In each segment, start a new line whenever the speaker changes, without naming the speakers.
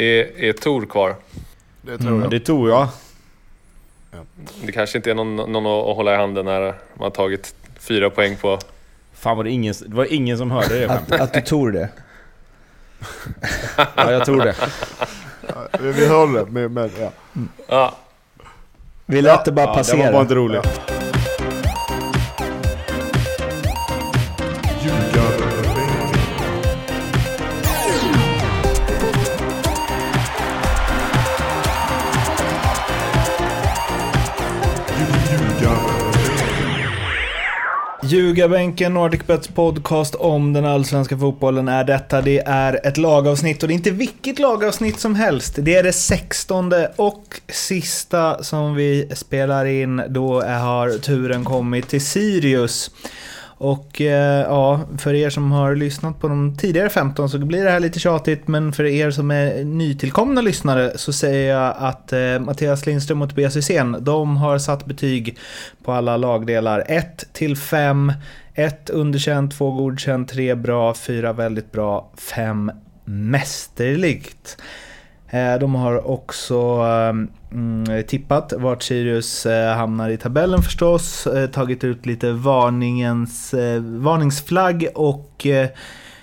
Är, är Tor kvar?
Det tror jag.
Det tror jag.
Det kanske inte är någon, någon att hålla i handen när man har tagit fyra poäng på...
Fan var det ingen, det var ingen som hörde det
Att, att du tror det.
Ja, jag tror det.
Ja, vi hörde det, men, men ja.
Ja,
Vi lät det bara
Ja, det
passera.
var bara inte roligt.
Ljugarbänken, Nordicbets podcast om den allsvenska fotbollen är detta. Det är ett lagavsnitt och det är inte vilket lagavsnitt som helst. Det är det sextonde och sista som vi spelar in. Då har turen kommit till Sirius. Och eh, ja, för er som har lyssnat på de tidigare 15 så blir det här lite tjatigt, men för er som är nytillkomna lyssnare så säger jag att eh, Mattias Lindström och Tobias Hysén, de har satt betyg på alla lagdelar. 1 till 5, 1 underkänt, 2 godkänt, 3 bra, 4 väldigt bra, 5 mästerligt. Eh, De har också eh, mm, eh, tippat vart Sirius eh, hamnar i tabellen förstås, eh, tagit ut lite varningens, eh, varningsflagg och eh,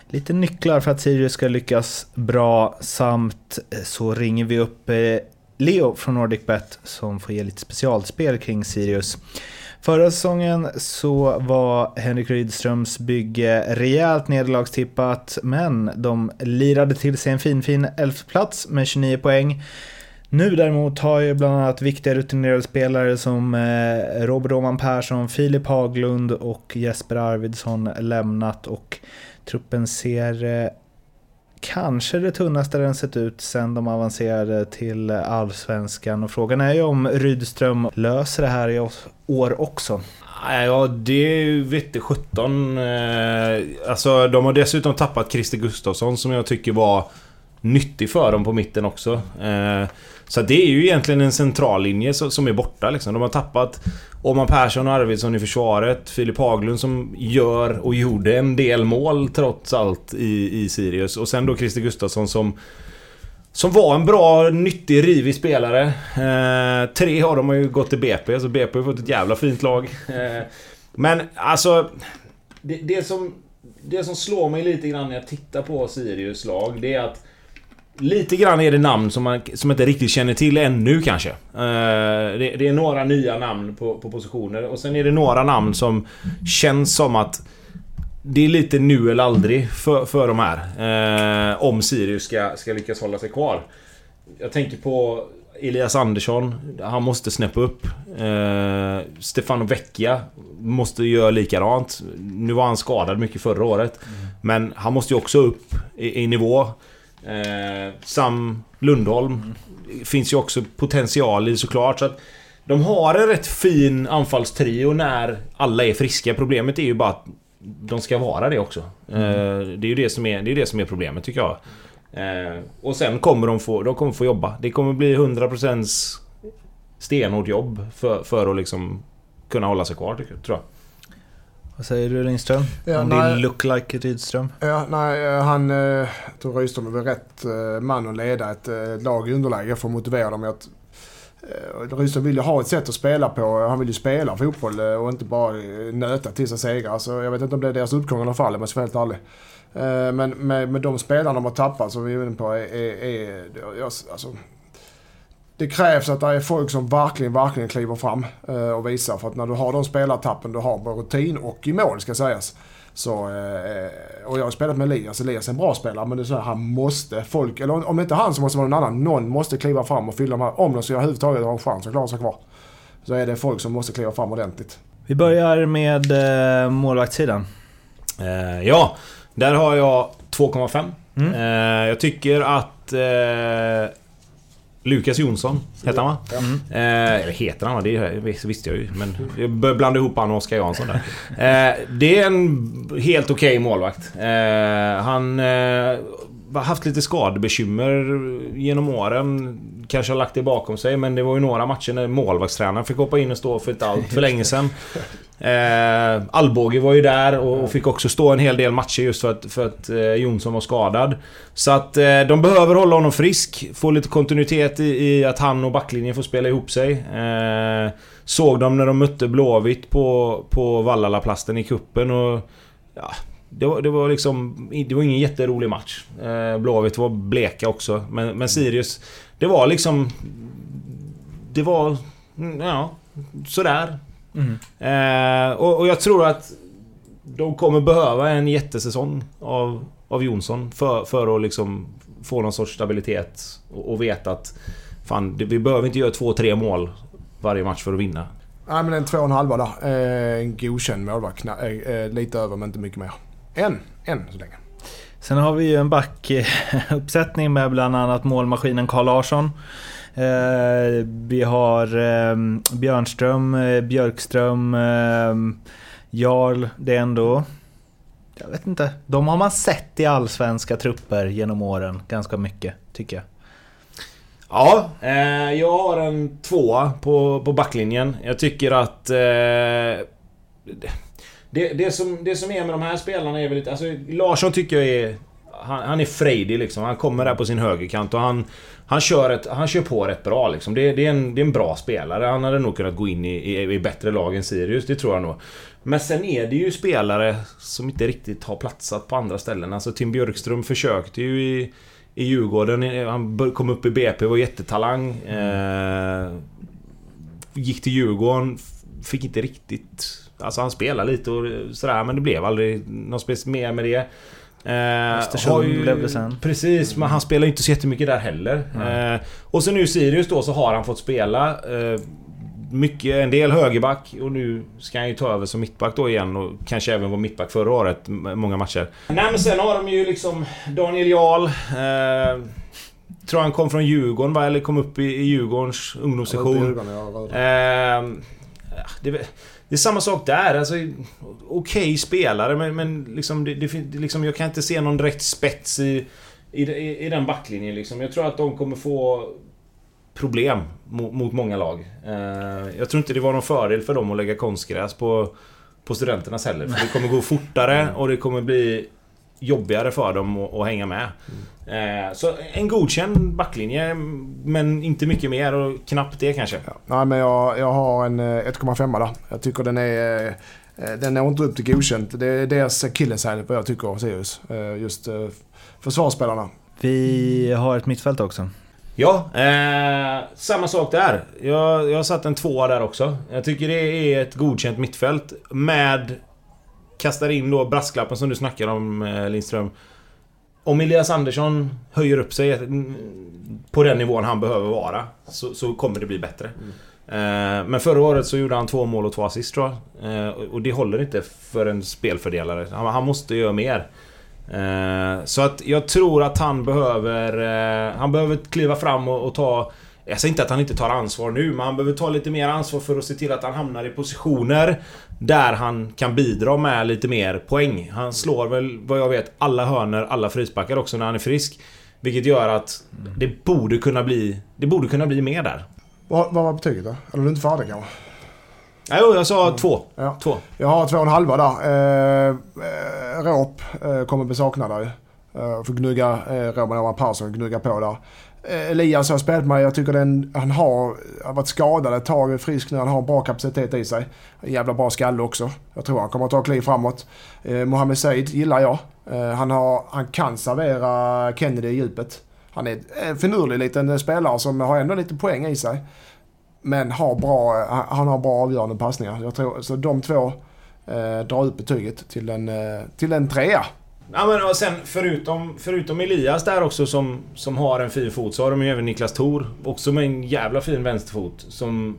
lite nycklar för att Sirius ska lyckas bra samt eh, så ringer vi upp Leo från NordicBet som får ge lite specialspel kring Sirius. Förra säsongen så var Henrik Rydströms bygge rejält nederlagstippat, men de lirade till sig en fin, fin elfteplats med 29 poäng. Nu däremot har ju bland annat viktiga rutinerade spelare som eh, Robert Åman Persson, Filip Haglund och Jesper Arvidsson lämnat och truppen ser eh, kanske det tunnaste den sett ut sen de avancerade till allsvenskan. Och frågan är ju om Rydström löser det här i år också.
Ja, det vette 17. Eh, alltså, de har dessutom tappat Christer Gustafsson som jag tycker var nyttig för dem på mitten också. Eh, så det är ju egentligen en central linje som är borta liksom. De har tappat Oman Persson och Arvidsson i försvaret. Filip Haglund som gör och gjorde en del mål trots allt i, i Sirius. Och sen då Christer Gustafsson som som var en bra, nyttig, rivig spelare. Eh, tre av dem har ju gått till BP, så BP har fått ett jävla fint lag. Eh, men alltså... Det, det, som, det som slår mig lite grann när jag tittar på Sirius lag, det är att... Lite grann är det namn som man som inte riktigt känner till ännu kanske. Eh, det, det är några nya namn på, på positioner och sen är det några namn som känns som att det är lite nu eller aldrig för, för de här. Eh, om Sirius ska, ska lyckas hålla sig kvar. Jag tänker på Elias Andersson. Han måste snäppa upp. Eh, Stefano Vecchia måste göra likadant. Nu var han skadad mycket förra året. Men han måste ju också upp i, i nivå. Eh, Sam Lundholm. Finns ju också potential i såklart. Så att de har en rätt fin anfallstrio när alla är friska. Problemet är ju bara att de ska vara det också. Eh, det är ju det som är, det är det som är problemet tycker jag. Eh, och sen kommer de få, de kommer få jobba. Det kommer bli 100% stenhårt jobb för, för att liksom kunna hålla sig kvar tror jag.
Vad säger du Lindström?
Ja,
Om
nej.
din look like Rydström?
Ja, nej, eh, han... eh, Jag tror Rydström är väl rätt eh, man att leda ett lag i underläge för att motivera dem. Att, Rydström vill ju ha ett sätt att spela på. Han vill ju spela fotboll och inte bara nöta till sig segrar. Så jag vet inte om det är deras uppgång eller fall om jag ska vara helt ärlig. Men med, med de spelarna de har tappat som vi är inne på är... är, är alltså, det krävs att det är folk som verkligen, verkligen kliver fram eh, och visar. För att när du har de spelartappen du har på rutin och i mål ska sägas. Så, eh, och jag har spelat med Elias. Elias är en bra spelare men det är så här, han måste, folk, eller om det inte är han så måste det vara någon annan. Någon måste kliva fram och fylla de här, om de ska överhuvudtaget ha en chans att klara sig kvar. Så är det folk som måste kliva fram ordentligt.
Vi börjar med eh, målvaktssidan.
Eh, ja, där har jag 2,5.
Mm.
Eh, jag tycker att... Lukas Jonsson, heter han va?
Mm.
Eh, eller heter han va? Det visste jag ju. Men jag började blanda ihop han och Oskar Jansson där. Eh, det är en helt okej målvakt. Eh, han... Eh, haft lite skadebekymmer genom åren. Kanske har lagt det bakom sig, men det var ju några matcher när målvaktstränaren fick hoppa in och stå för ett allt för länge sedan. Eh, Alvbåge var ju där och, och fick också stå en hel del matcher just för att, för att eh, Jonsson var skadad. Så att eh, de behöver hålla honom frisk. Få lite kontinuitet i, i att han och backlinjen får spela ihop sig. Eh, såg dem när de mötte Blåvitt på, på Vallalaplasten i kuppen och... Ja, det var, det var liksom... Det var ingen jätterolig match. Eh, Blåvitt var bleka också. Men, men Sirius... Det var liksom... Det var... mm, Ja, sådär.
Mm.
Eh, och, och jag tror att de kommer behöva en jättesäsong av, av Jonsson för, för att liksom få någon sorts stabilitet och, och veta att fan, det, vi behöver inte göra två, tre mål varje match för att vinna.
Nej men en två och en halva där. Eh, en godkänd målvakt. Eh, lite över men inte mycket mer. En. En så länge.
Sen har vi ju en backuppsättning med bland annat målmaskinen Carl Larsson. Eh, vi har eh, Björnström, eh, Björkström, Jarl. Det är ändå... Jag vet inte. De har man sett i allsvenska trupper genom åren ganska mycket, tycker jag.
Ja, eh, jag har en tvåa på, på backlinjen. Jag tycker att... Eh, det, det, som, det som är med de här spelarna är väl lite... Alltså, Larsson tycker jag är... Han, han är frejdig liksom. Han kommer där på sin högerkant och han... Han kör, ett, han kör på rätt bra liksom. Det, det, är en, det är en bra spelare. Han hade nog kunnat gå in i, i, i bättre lag än Sirius, det tror jag nog. Men sen är det ju spelare som inte riktigt har platsat på andra ställen. Alltså Tim Björkström försökte ju i, i Djurgården. Han kom upp i BP, var jättetalang. Eh, gick till Djurgården, fick inte riktigt... Alltså han spelade lite och sådär men det blev aldrig något speciellt mer med det. Eh,
Östersund
ju-
blev det sen.
Precis, men han spelar ju inte så jättemycket där heller. Eh, och så nu Sirius då så har han fått spela. Eh, mycket, en del högerback och nu ska han ju ta över som mittback då igen och kanske även var mittback förra året, många matcher. Nej men sen har de ju liksom Daniel Jarl. Eh, tror han kom från Djurgården va? Eller kom upp i, i Djurgårdens ungdomssektion.
Ja.
Ehm, ja, det, är- det är samma sak där. Alltså, Okej spelare men, men liksom, det, det, liksom, jag kan inte se någon direkt spets i, i, i, den backlinjen. Liksom. Jag tror att de kommer få problem mot, mot många lag. Ehm, jag tror inte det var någon fördel för dem att lägga konstgräs på, på studenternas heller. För det kommer gå fortare och det kommer bli jobbigare för dem att, att hänga med. Eh, så en godkänd backlinje men inte mycket mer och knappt det kanske.
Ja. Nej men jag, jag har en eh, 1,5 där. Jag tycker den är... eh, Den når inte upp till godkänt. Det är deras akilleshäl vad jag tycker av Sirius. Eh, Just eh, försvarsspelarna.
Vi har ett mittfält också.
Ja, eh, samma sak där. Jag, jag har satt en tvåa där också. Jag tycker det är ett godkänt mittfält med... Kastar in då brasklappen som du snackar om eh, Lindström. Om Elias Andersson höjer upp sig mm, på den nivån han behöver vara så, så kommer det bli bättre. Eh, men förra året så gjorde han två mål och två assist tror jag. Eh, och- det håller inte för en spelfördelare. Han, måste göra mer. Så att jag tror att han behöver... Eh, han behöver kliva fram och ta... Jag säger inte att han inte tar ansvar nu, men han behöver ta lite mer ansvar för att se till att han hamnar i positioner där han kan bidra med lite mer poäng. Han slår väl, vad jag vet, alla hörner, alla frisbackar också när han är frisk. Vilket gör att det borde kunna bli... Det borde kunna bli mer där.
Vad, vad var betyget då? Eller är du inte färdig kanske?
Ja, Jo, jag sa två.
Ja.
Två.
Jag har två och en halva där. Eh, eh, Råp eh, kommer bli saknad där ju. Eh, får gnugga, eh, Robin Oman Persson gnugga på där. Eh, Elias har spelat med, jag tycker den, han har, har varit skadad ett tag, är frisk nu, han har bra kapacitet i sig. Jävla bra skalle också. Jag tror han kommer att ta kliv framåt. Eh, Mohamed Said gillar jag. Eh, han, har, han kan servera Kennedy i djupet. Han är en finurlig liten spelare som har ändå lite poäng i sig. Men har bra, han- han har bra avgörande passningar. Jag tror, så de två eh, drar ut betyget till en, eh, till en trea.
Ja men och sen förutom, förutom Elias där också som, som har en fin fot så har de ju även Niklas Thor Också med en jävla fin vänsterfot som,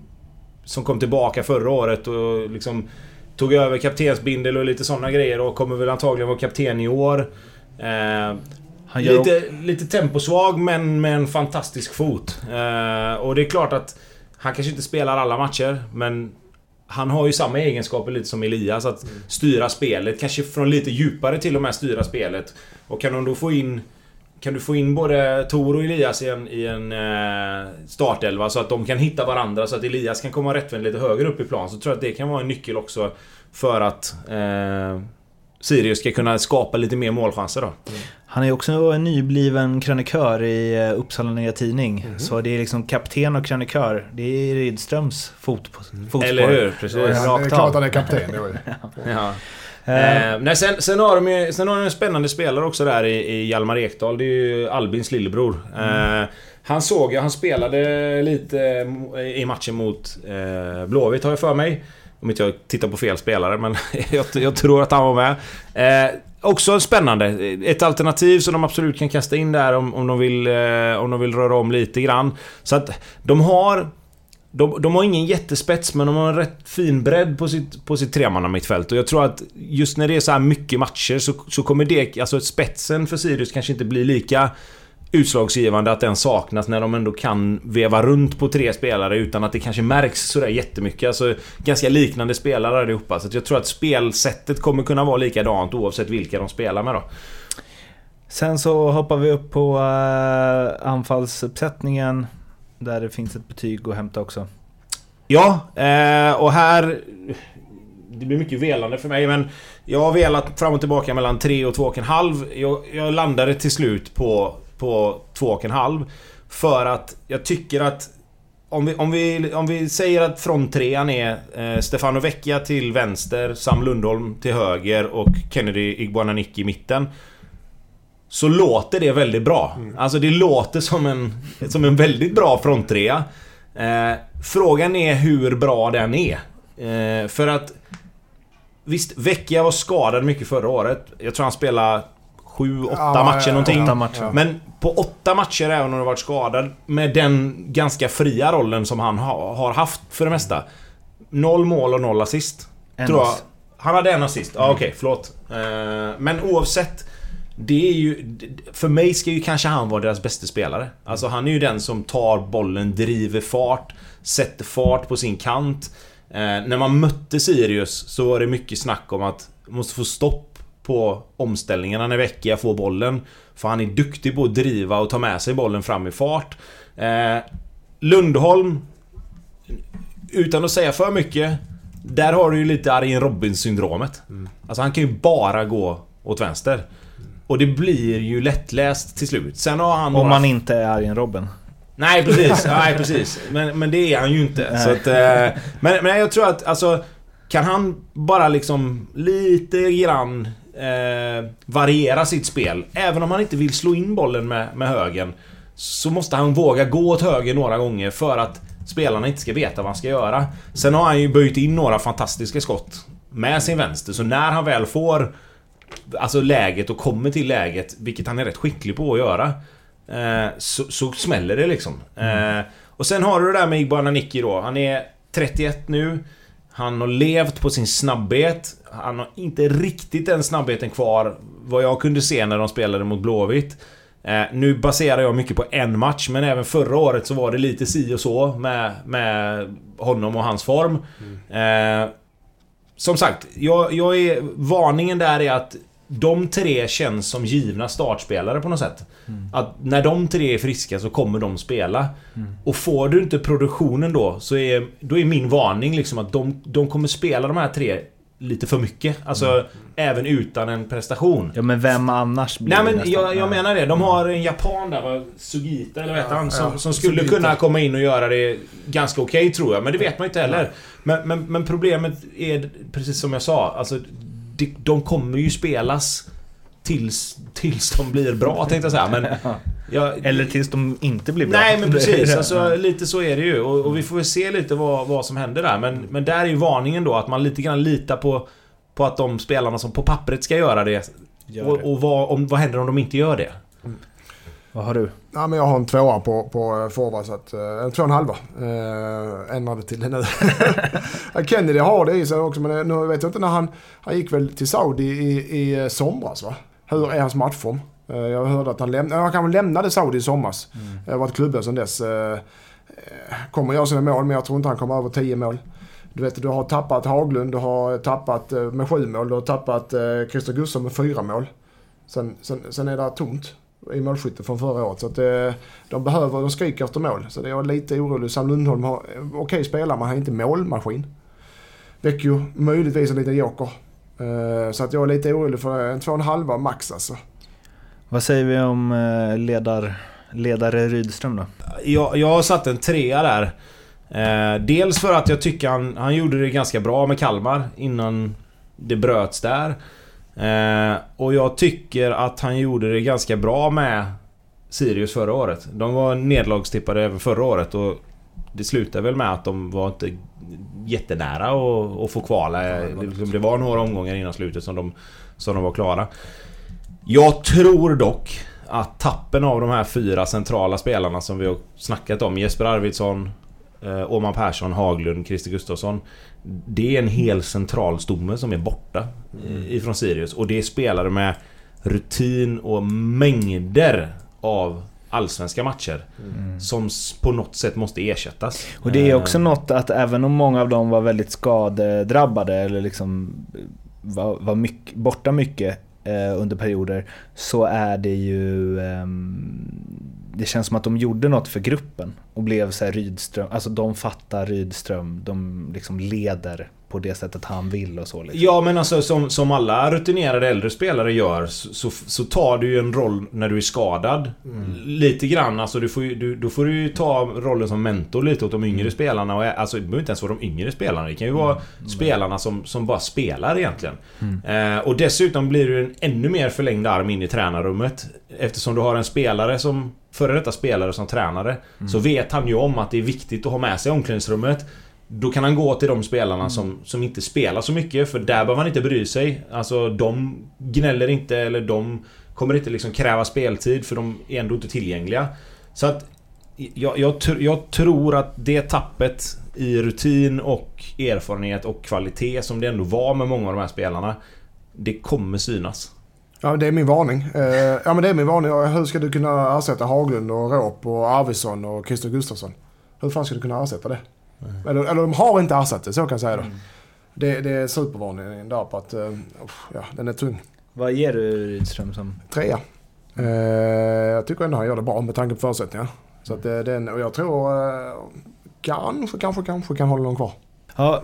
som kom tillbaka förra året och liksom Tog över kaptensbindel och lite sådana grejer och kommer väl antagligen vara kapten i år. Eh, lite, lite temposvag men med en fantastisk fot. Eh, och det är klart att han kanske inte spelar alla matcher men han har ju samma egenskaper lite som Elias att styra spelet. Kanske från lite djupare till och med styra spelet. Och kan de då få in kan du få in både Tor och Elias i en, i en eh, startelva så att de kan hitta varandra så att Elias kan komma rättvänd lite högre upp i plan så tror jag att det kan vara en nyckel också för att eh, Sirius ska kunna skapa lite mer målchanser då.
Han är också en nybliven krönikör i eh, Uppsala Nya Tidning. Så det är liksom kapten och krönikör. Det är Rydströms fot, fotspår.
Eller hur? Precis.
Ja, det är klart han är kapten då ju.
Ja.
Eh,
Eh, nej, sen, sen, har de ju, sen har de en spännande spelare också där i, i Hjalmar Ekdal. Det är ju Albins lillebror. Eh, han såg jag, han spelade lite i matchen mot eh, Blåvitt har jag för mig. Om inte jag tittar på fel spelare, men jag, jag tror att han var med. Eh, också spännande. Ett alternativ som de absolut kan kasta in där om, om, de vill, eh, om de vill röra om lite grann. Så att de har... De, de har ingen jättespets, men de har en rätt fin bredd på sitt, på sitt tremannamittfält. Och jag tror att just när det är så här mycket matcher så, så kommer det... Alltså spetsen för Sirius kanske inte blir lika utslagsgivande att den saknas när de ändå kan veva runt på tre spelare utan att det kanske märks sådär jättemycket. Alltså ganska liknande spelare allihopa. Så jag tror att spelsättet kommer kunna vara likadant oavsett vilka de spelar med då.
Sen så hoppar vi upp på uh, anfallsuppsättningen. Där det finns ett betyg att hämta också.
Ja, eh, och här... Det blir mycket velande för mig men jag har velat fram och tillbaka mellan 3 och 2,5. Jag, jag landade till slut på, på 2,5. För att jag tycker att om vi, om vi, om vi säger att fronttrean är eh, Stefano Vecchia till vänster, Sam Lundholm till höger och Kennedy Iguananiki i mitten. Så låter det väldigt bra. Alltså det låter som en, som en väldigt bra fronttrea. Eh, frågan är hur bra den är. Eh, för att... Visst, Vecchia var skadad mycket förra året. Jag tror han spelade 7-8
Ja,
matcher
ja,
någonting.
åtta matcher.
Ja.
Men på åtta matcher, även om han har varit skadad, med den ganska fria rollen som han ha, har haft för det mesta. Noll mål och noll assist.
En
tror jag. Han hade en assist. Ja, okej, förlåt. Eh, men oavsett. Det är ju... För mig ska ju kanske han vara deras bästa spelare. Alltså han är ju den som tar bollen, driver fart, sätter fart på sin kant. Eh, när man mötte Sirius så var det mycket snack om att man måste få stopp på omställningarna när Vecchia får bollen. För han är duktig på att driva och ta med sig bollen fram i fart. Eh, Lundholm... Utan att säga för mycket. Där har du ju lite Arjen Robin-syndromet. Alltså han kan ju bara gå åt vänster. Och det blir ju lättläst till slut. Sen har han
Om
några
man inte är Arjen Robben.
Nej precis, nej precis. Men, men det är han ju inte.
Nej.
Så att, eh, men, men jag tror att alltså... Kan han bara liksom lite grann eh, variera sitt spel. Även om han inte vill slå in bollen med, med högen. Så måste han våga gå åt höger några gånger för att spelarna inte ska veta vad han ska göra. Sen har han ju böjt in några fantastiska skott med sin vänster. Så när han väl får alltså läget och kommer till läget, vilket han är rätt skicklig på att göra. Eh, så, så smäller det liksom. Eh, och sen har du det där med Igbana Nicky då. Han är 31 nu. Han har levt på sin snabbhet. Han har inte riktigt den snabbheten kvar vad jag kunde se när de spelade mot Blåvitt. Eh, nu baserar jag mycket på en match, men även förra året så var det lite si och så med, med honom och hans form. Eh, som sagt, jag, jag är, varningen där är att de tre känns som givna startspelare på något sätt. Att när de tre är friska så kommer de spela. Och får du inte produktionen då, så är, då är min varning liksom att de, de kommer spela de här tre lite för mycket. Alltså, även utan en prestation.
Ja men vem annars blir
Nej men jag, jag
Ja.
menar det. De har en japan där, Sugita eller vad heter han? Som,
ja,
som skulle
Sugita.
kunna komma in och göra det ganska okej tror jag. Men det vet man inte heller. Men, men, men problemet är precis som jag sa. Alltså, de, de kommer ju spelas tills, tills de blir bra tänkte jag säga. Men jag,
Eller tills de inte blir bra.
Nej men precis, alltså, lite så är det ju. Och, och vi får väl se lite vad, vad som händer där. Men, men där är ju varningen då att man lite grann litar på, på att de spelarna som på pappret ska göra det.
Gör
och
det.
och vad, om, vad händer om de inte gör det?
Vad har du?
Ja, men jag har en tvåa på, på eh, forward så att... eh, En två och en halva. Eh, ändrade till det nu. Kennedy har det i sig också men nu vet jag inte när han... Han gick väl till Saudi i, i somras va? Hur är hans matchform? Jag hörde att han lämnade... Han kanske lämnade Saudi i somras.
Mm.
Jag har varit klubblös sedan dess. Kommer göra sina mål men jag tror inte han kommer över 10 mål. Du vet, du har tappat Haglund, du har tappat med sju mål, du har tappat Christer Gustafsson med fyra mål. Sen, sen, sen är det tomt. I målskytte från förra året. Så att eh, de behöver, de skriker efter mål. Så det är jag lite orolig. Sam Lundholm har, okej okay, spelare, men han är inte målmaskin. Vecchio, möjligtvis en liten joker. Eh, så att jag är lite orolig för en två och en halva max alltså.
Vad säger vi om eh, ledar, ledare Rydström då?
Jag, jag har satt en trea där. Eh, dels för att jag tycker han, han gjorde det ganska bra med Kalmar innan det bröts där. Eh, och jag tycker att han gjorde det ganska bra med Sirius förra året. De var nedlagstippade även förra året och det slutade väl med att de var inte jättenära att, att få kvala. Det, det var några omgångar innan slutet som de, som de var klara. Jag tror dock att tappen av de här fyra centrala spelarna som vi har snackat om. Jesper Arvidsson, eh, Åman Persson, Haglund, Christer Gustafsson. Det är en hel central stomme som är borta mm. ifrån Sirius. Och det är spelare med rutin och mängder av allsvenska matcher. Mm. Som på något sätt måste ersättas.
Och det är också något att även om många av dem var väldigt skadedrabbade eller liksom var, var mycket, borta mycket eh, under perioder så är det ju... Eh, det känns som att de gjorde något för gruppen och blev så här Rydström, alltså de fattar Rydström, de liksom leder på det sättet han vill och så. Liksom.
Ja men alltså som, som alla rutinerade äldre spelare gör så, så tar du ju en roll när du är skadad. Mm. Lite grann alltså du får ju, du, då får du ju ta rollen som mentor lite åt de yngre mm. spelarna. Och, alltså det behöver inte ens vara de yngre spelarna. Det kan ju vara mm. spelarna som, som bara spelar egentligen. Mm. Eh, och dessutom blir du en ännu mer förlängd arm in i tränarrummet. Eftersom du har en spelare som Före detta spelare som tränare mm. Så vet han ju om att det är viktigt att ha med sig omklädningsrummet då kan han gå till de spelarna mm. som, som inte spelar så mycket för där behöver han inte bry sig. Alltså de gnäller inte eller de kommer inte liksom kräva speltid för de är ändå inte tillgängliga. Så att jag, jag, jag, tror att det tappet i rutin och erfarenhet och kvalitet som det ändå var med många av de här spelarna. Det kommer synas.
Ja, det är min varning. Eh, ja, men det är min varning. Hur ska du kunna ersätta Haglund och Råp och Arvidsson och Christer Gustafsson? Hur fan ska du kunna ersätta det? Eller, eller de har inte ersatt det, så kan jag säga då. Mm. Det, det är supervarningen där på att, uh, ja, den är tung.
Vad ger du Rydström som?
Trea. Uh, jag tycker ändå han gör det bra med tanke på förutsättningarna. Så att uh, den, och jag tror uh, kanske, kanske, kanske kan hålla dem kvar.
Ja,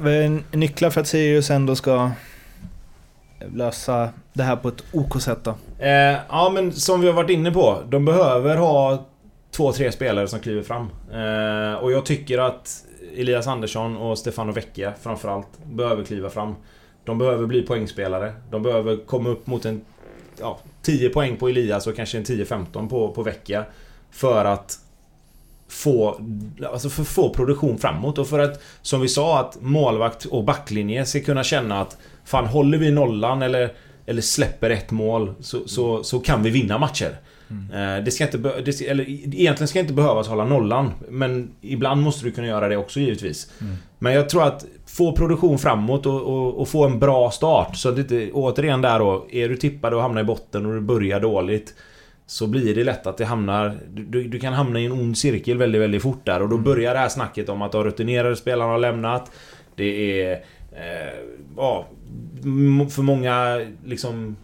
nycklar för att Sirius ändå ska lösa det här på ett OK-sätt då?
Eh, ja men som vi har varit inne på. De behöver ha två, tre spelare som kliver fram. Och jag tycker att Elias Andersson och Stefano Vecchia framförallt behöver kliva fram. De behöver bli poängspelare. De behöver komma upp mot en... Ja, 10 poäng på Elias och kanske en 10-15 på, på Vecchia. För att få, alltså för få produktion framåt och för att, som vi sa, att målvakt och backlinje ska kunna känna att Fan, håller vi nollan eller, eller släpper ett mål så, så, så kan vi vinna matcher. Mm. Det ska inte det ska, eller egentligen ska inte behövas hålla nollan. Men ibland måste du kunna göra det också givetvis. Mm. Men jag tror att få produktion framåt och, och, och, få en bra start. Så att det återigen där då. Är du tippad och hamnar i botten och du börjar dåligt. Så blir det lätt att det hamnar... Du, du kan hamna i en ond cirkel väldigt, väldigt fort där. Och då mm. börjar det här snacket om att de rutinerade spelarna har lämnat. Det är... Eh, ja, för många liksom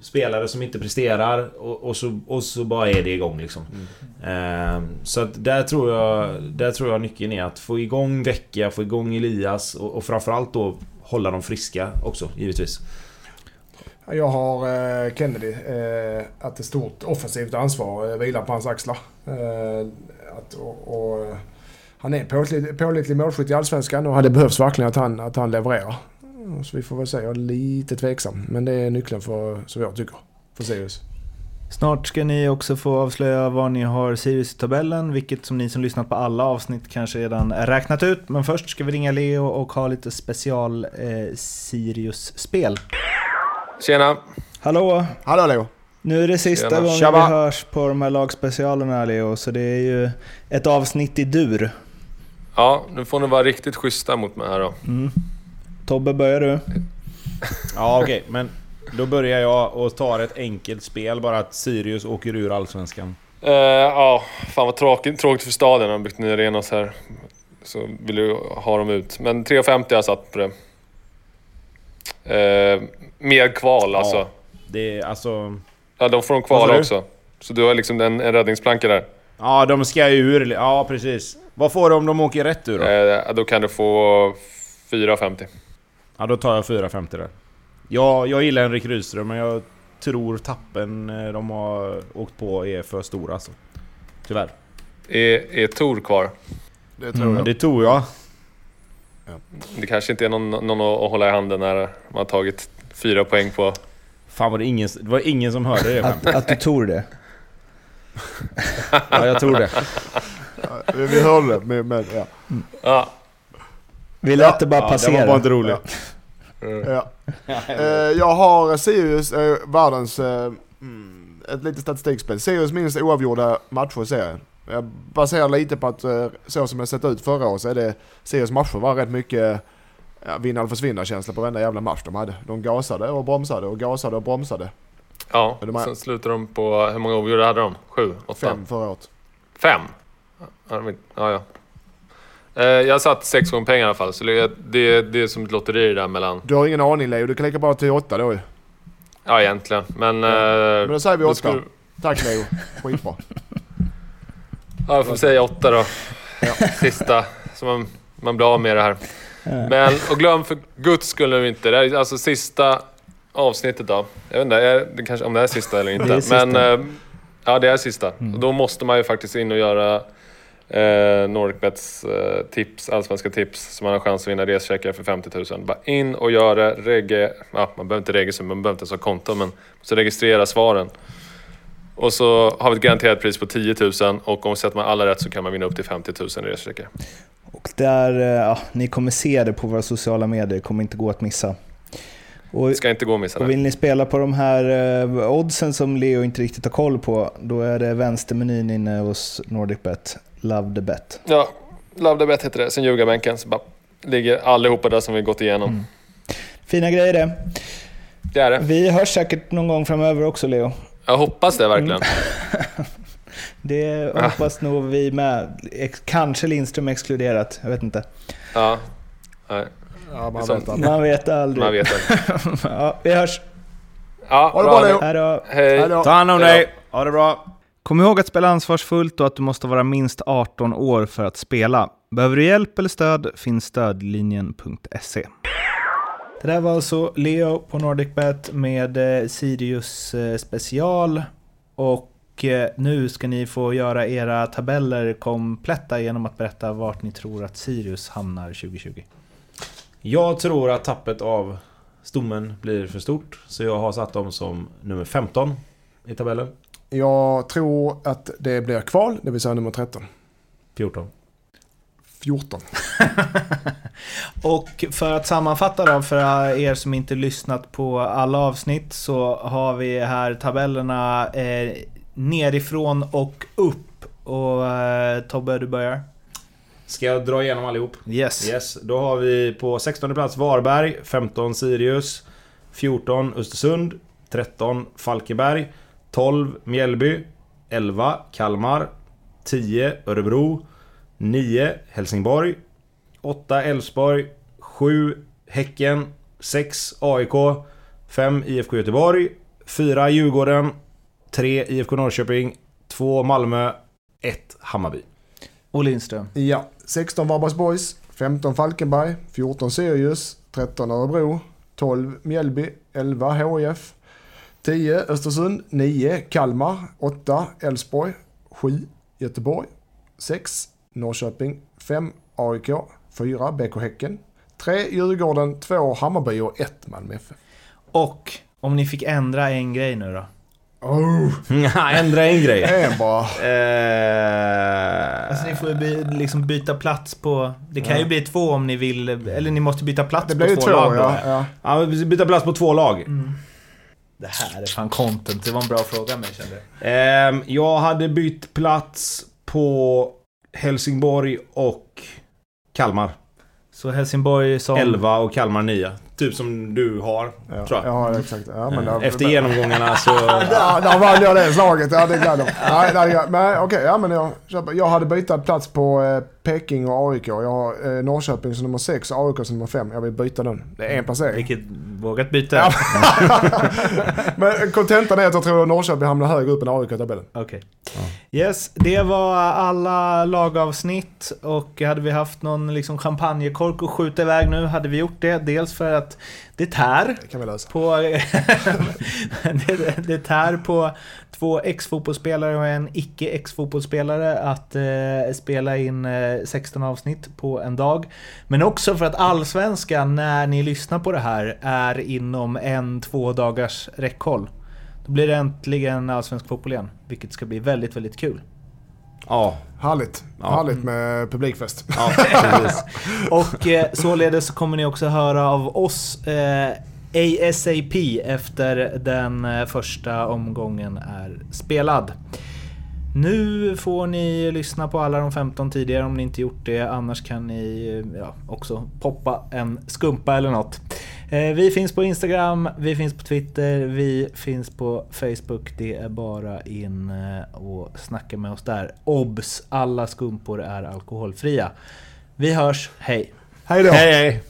spelare som inte presterar och, och, så, och så bara är det igång liksom. Mm. Eh, så att där tror jag Där tror jag nyckeln är att få igång Vecchia, få igång Elias och, och framförallt då hålla dem friska också givetvis.
Jag har eh, Kennedy. Eh, att ett stort offensivt ansvar eh, vilar på hans axlar. Eh, att, och, och, han är pålitlig, pålitlig målskytt i Allsvenskan och det behövs verkligen att han, att han levererar. Så vi får väl se. Jag är lite tveksam. Men det är nyckeln för, som jag tycker, för Sirius.
Snart ska ni också få avslöja var ni har Sirius i tabellen, vilket som ni som lyssnat på alla avsnitt kanske redan räknat ut. Men först ska vi ringa Leo och ha lite special eh, Sirius-spel.
Tjena!
Hallå!
Hallå Leo!
Nu är det sista Tjena. gången Tjaba. vi hörs på de här lagspecialerna Leo, så det är ju ett avsnitt i dur.
Ja, nu får ni vara riktigt schyssta mot mig här då. Mm.
Tobbe, börjar du?
ja, okej. Okay, men då börjar jag och tar ett enkelt spel, bara att Sirius åker ur Allsvenskan.
Uh, ja, fan vad tråkigt, tråkigt för staden. har byggt nya arenas här. Så vill du ha dem ut. Men 3,50 har jag satt på det. Uh, med kval alltså.
Det är alltså...
Ja, de får de kvala också. Så du har liksom en, en räddningsplanka där.
Ja, de ska ju ur. Ja, precis. Vad får du om de åker rätt ur då?
Eh, då kan du få 4,50.
Ja, då tar jag 4,50 där. Ja, jag gillar Henrik Rydström, men jag tror tappen eh, de har åkt på är för stora alltså. Tyvärr.
Är, är Tor kvar?
Det tror
Mm,
jag.
det tror jag.
Det kanske inte är någon, någon att hålla i handen när man har tagit fyra poäng på...
Fan var det ingen, det var ingen som hörde det
Att, att du tror det.
Ja, jag tror det.
Ja, vi vi hörde det, men, men ja.
Ja.
Vi lät det bara
Ja, det
passera.
var bara inte roligt.
ja. Eh, jag har Sirius, eh, världens, eh, mm, ett litet statistikspel. Sirius minst oavgjorda matcher i serien. Jag baserar lite på att eh, så som det sett ut förra året så är det Sirius matcher var rätt mycket ja, vinna eller försvinna känsla på varenda jävla match de hade. De gasade och bromsade och gasade och bromsade.
Ja,
Men de har-
sen slutar de på... Hur många oavgjorda hade de? Sju? Åtta?
Fem förra året.
Fem? Ja, ja. Ja. Eh, Jag har satt sex gånger pengar i alla fall, så det, det, det är som ett lotteri där mellan...
Du har ingen aning Leo, du kan lika bra till åtta då ju.
Ja, egentligen. Men... eh,
Men då säger vi åtta.
skulle-
Tack Leo, skitbra.
Ja, jag får säga åtta då. Sista, så man, man blir av med det här. Men, och glöm för guds skull nu inte, det här är alltså sista avsnittet då. Jag vet inte är, det kanske, om det är sista eller inte.
Det är sista.
Men, eh, ja det är sista. Och då måste man ju faktiskt in och göra eh, Nordicbets eh, tips, allsvenska tips, så man har chans att vinna rescheckar för 50 000. Bara in och gör det, regge, ja, man behöver inte registrera, man behöver inte ens ha konto, men så registrera svaren. Och så har vi ett garanterat pris på 10 000 och om sätter man alla rätt så kan man vinna upp till 50 000 i rescheckar.
Och där, eh, ja, ni kommer se det på våra sociala medier, kommer inte gå att missa. Och,
Det ska inte gå att missa
och vill ni spela på de här eh, oddsen som Leo inte riktigt har koll på, då är det vänstermenyn inne hos NordicBet. Love the bet.
Ja, Love the Bet heter det. Sen ljugarbänken så bara ligger allihopa där som vi gått igenom.
Fina grejer det.
Det är det.
Vi hörs säkert någon gång framöver också Leo.
Jag hoppas det verkligen.
Det hoppas nog vi med. Kanske Lindström exkluderat, jag vet inte.
Ja. Nej,
Ja, man vet aldrig.
Man vet aldrig.
man vet det.
ja, vi hörs.
Ja,
Ha det bra, Leo.
Hej då.
Hej.
Ta hand om dig! Ha det bra!
Kom ihåg att spela ansvarsfullt och att du måste vara minst 18 år för att spela. Behöver du hjälp eller stöd finns stödlinjen.se. Det där var alltså Leo på NordicBet med eh, Sirius eh, special. Och eh, nu ska ni få göra era tabeller kompletta genom att berätta vart ni tror att Sirius hamnar 2020.
Jag tror att tappet av stommen blir för stort. Så jag har satt dem som nummer 15 i tabellen.
Jag tror att det blir kval, det vill säga nummer 13.
14.
14.
Och för att sammanfatta då, för er som inte lyssnat på alla avsnitt, så har vi här tabellerna eh, nerifrån och upp. Och eh, Tobbe, du börjar.
Ska jag dra igenom allihop?
Yes.
Yes, då har vi på 16 plats Varberg, 15 Sirius, 14 Östersund, 13 Falkenberg, 12 Mjällby, 11 Kalmar, 10 Örebro, 9 Helsingborg, 8 Elfsborg, 7 Häcken, 6 AIK, 5 IFK Göteborg, 4 Djurgården, 3 IFK Norrköping, 2 Malmö, 1 Hammarby.
Och Lindström.
Ja, 16 Varbergs Boys, 15 Falkenberg, 14 Sirius, 13 Örebro, 12 Mjällby, 11 HIF, 10 Östersund, 9 Kalmar, 8 Elfsborg, 7 Göteborg, 6 Norrköping, 5 AIK, 4 BK Häcken, 3 Djurgården, 2 Hammarby och 1 Malmö FF.
Och om ni fick ändra en grej nu då?
Oh,
Ändra en grej.
en bara.
Eh,
Alltså ni får ju by, liksom byta plats på... Det kan ju bli två om ni vill, eller ni måste byta plats
Det
på två
två,
lag
ja. ja.
Ja, byta plats på två lag.
Det här är fan content, det var en bra fråga men kände jag.
Ehm, jag hade bytt plats på Helsingborg och Kalmar.
Så Helsingborg som...
11 och Kalmar 9. Typ som du har,
Ja,
tror jag.
ja exakt. Ja, men det-
Efter genomgångarna så...
Ja, där vann jag det slaget. Ja, det gläder mig. Nej, nej, nej, men okej, ja, men jag, jag hade bytt plats på eh, Peking och AIK. Jag har eh, Norrköping som nummer 6 och AIK som nummer 5. Jag vill byta den. Det är en placering.
Vilket vågat byta.
Ja. men kontentan är att jag tror att Norrköping hamnar högre upp än AIK i tabellen.
Okej. Yes, det var alla lagavsnitt och hade vi haft någon liksom champagnekork att skjuta iväg nu hade vi gjort det. Dels för att det tär
Det kan vi lösa.
på... det, det tär på två ex-fotbollsspelare och en icke-ex-fotbollsspelare att eh, spela in eh, 16 avsnitt på en dag. Men också för att Allsvenskan, när ni lyssnar på det här, är inom en, två dagars räckhåll. Då blir det äntligen allsvensk fotboll igen, vilket ska bli väldigt, väldigt kul.
Ja.
Härligt.
Ja.
Härligt med publikfest.
Ja.
Och eh, således så kommer ni också höra av oss eh, ASAP efter den eh, första omgången är spelad. Nu får ni lyssna på alla de 15 tidigare om ni inte gjort det. Annars kan ni eh, ja, också poppa en skumpa eller något. Eh, vi finns på Instagram, vi finns på Twitter, vi finns på Facebook. Det är bara in eh, och snacka med oss där. Obs! Alla skumpor är alkoholfria. Vi hörs, hej!
Hej då!
Hej hej!